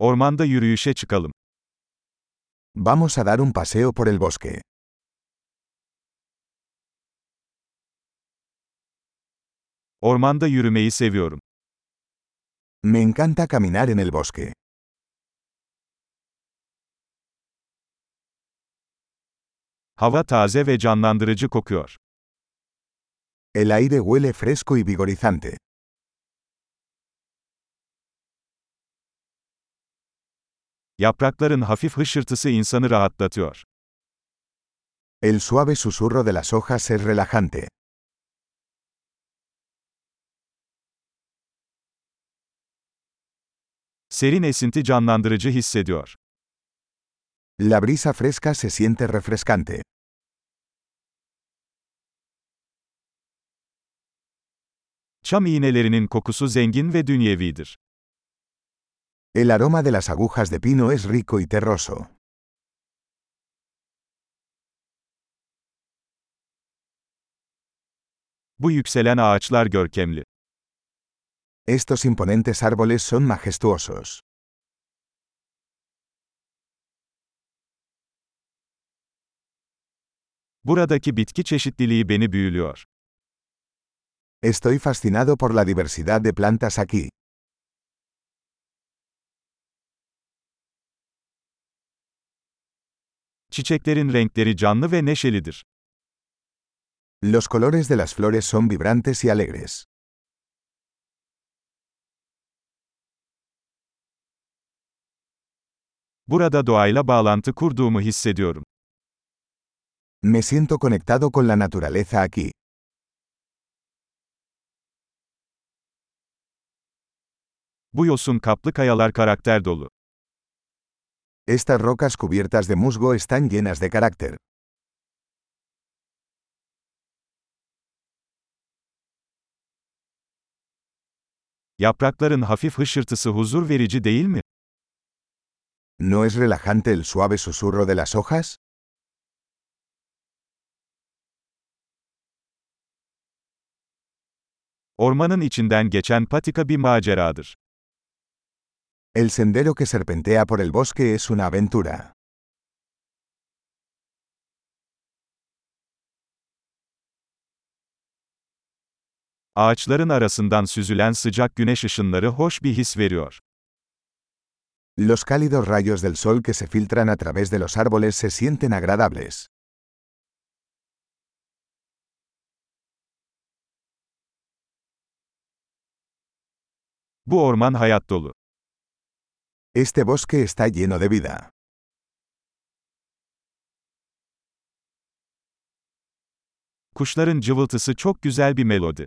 Ormanda yürüyüşe çıkalım. Vamos a dar un paseo por el bosque. Ormanda yürümeyi seviyorum. Me encanta caminar en el bosque. Hava taze ve canlandırıcı kokuyor. El aire huele fresco y vigorizante. Yaprakların hafif hışırtısı insanı rahatlatıyor. El suave susurro de las hojas es relajante. Serin esinti canlandırıcı hissediyor. La brisa fresca se siente refrescante. Çam iğnelerinin kokusu zengin ve dünyevidir. El aroma de las agujas de pino es rico y terroso. Bu yükselen ağaçlar görkemli. Estos imponentes árboles son majestuosos. Buradaki bitki çeşitliliği beni büyülüyor. Estoy fascinado por la diversidad de plantas aquí. Çiçeklerin renkleri canlı ve neşelidir. Los colores de las flores son vibrantes y alegres. Burada doğayla bağlantı kurduğumu hissediyorum. Me siento conectado con la naturaleza aquí. Bu yosun kaplı kayalar karakter dolu. Estas rocas cubiertas de musgo están llenas de carácter. Yaprakların hafif hışırtısı huzur verici değil mi? ¿No es relajante el suave susurro de las hojas? Ormanın içinden geçen patika bir maceradır. El sendero que serpentea por el bosque es una aventura. Ağaçların arasından süzülen sıcak güneş ışınları hoş bir his veriyor. Los cálidos rayos del sol que se filtran a través de los árboles se sienten agradables. Bu orman hayat dolu. Este bosque está lleno de vida. Kuşların cıvıltısı çok güzel bir melodi.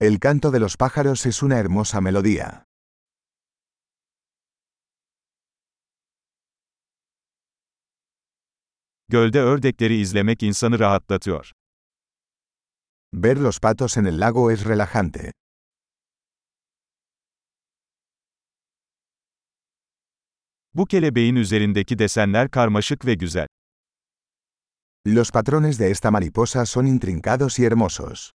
El canto de los pájaros es una hermosa melodía. Gölde ördekleri izlemek insanı rahatlatıyor. Ver los patos en el lago es relajante. Bu kelebeğin üzerindeki desenler karmaşık ve güzel. Los patrones de esta mariposa son intrincados y hermosos.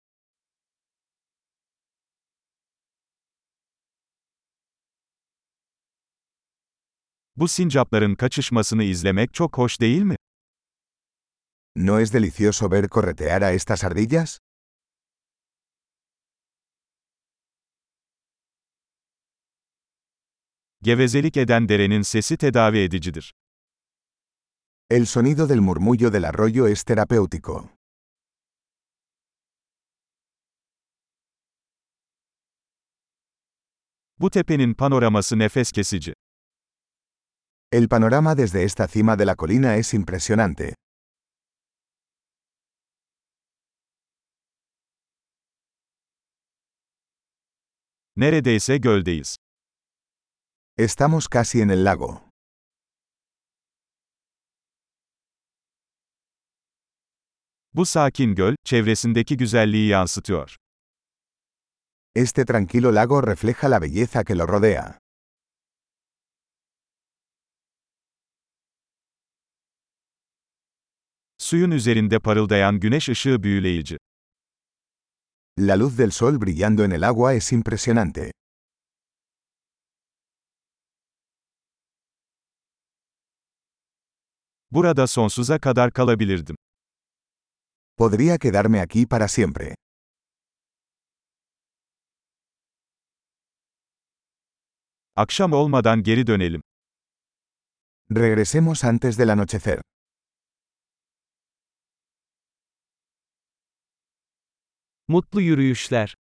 Bu sincapların kaçışmasını izlemek çok hoş değil mi? ¿No es delicioso ver corretear a estas ardillas? Gevezelik eden derenin sesi tedavi edicidir. El sonido del murmullo del arroyo es terapéutico. Bu tepenin panoraması nefes kesici. El panorama desde esta cima de la colina es impresionante. Neredeyse göldeyiz. Estamos casi en el lago. Bu sakin göl, çevresindeki güzelliği yansıtıyor. Este tranquilo lago refleja la belleza que lo rodea. Suyun üzerinde parıldayan güneş ışığı büyüleyici. La luz del sol brillando en el agua es impresionante. Burada sonsuza kadar kalabilirdim. Podría quedarme aquí para siempre. Akşam olmadan geri dönelim. Regresemos antes del anochecer. Mutlu yürüyüşler.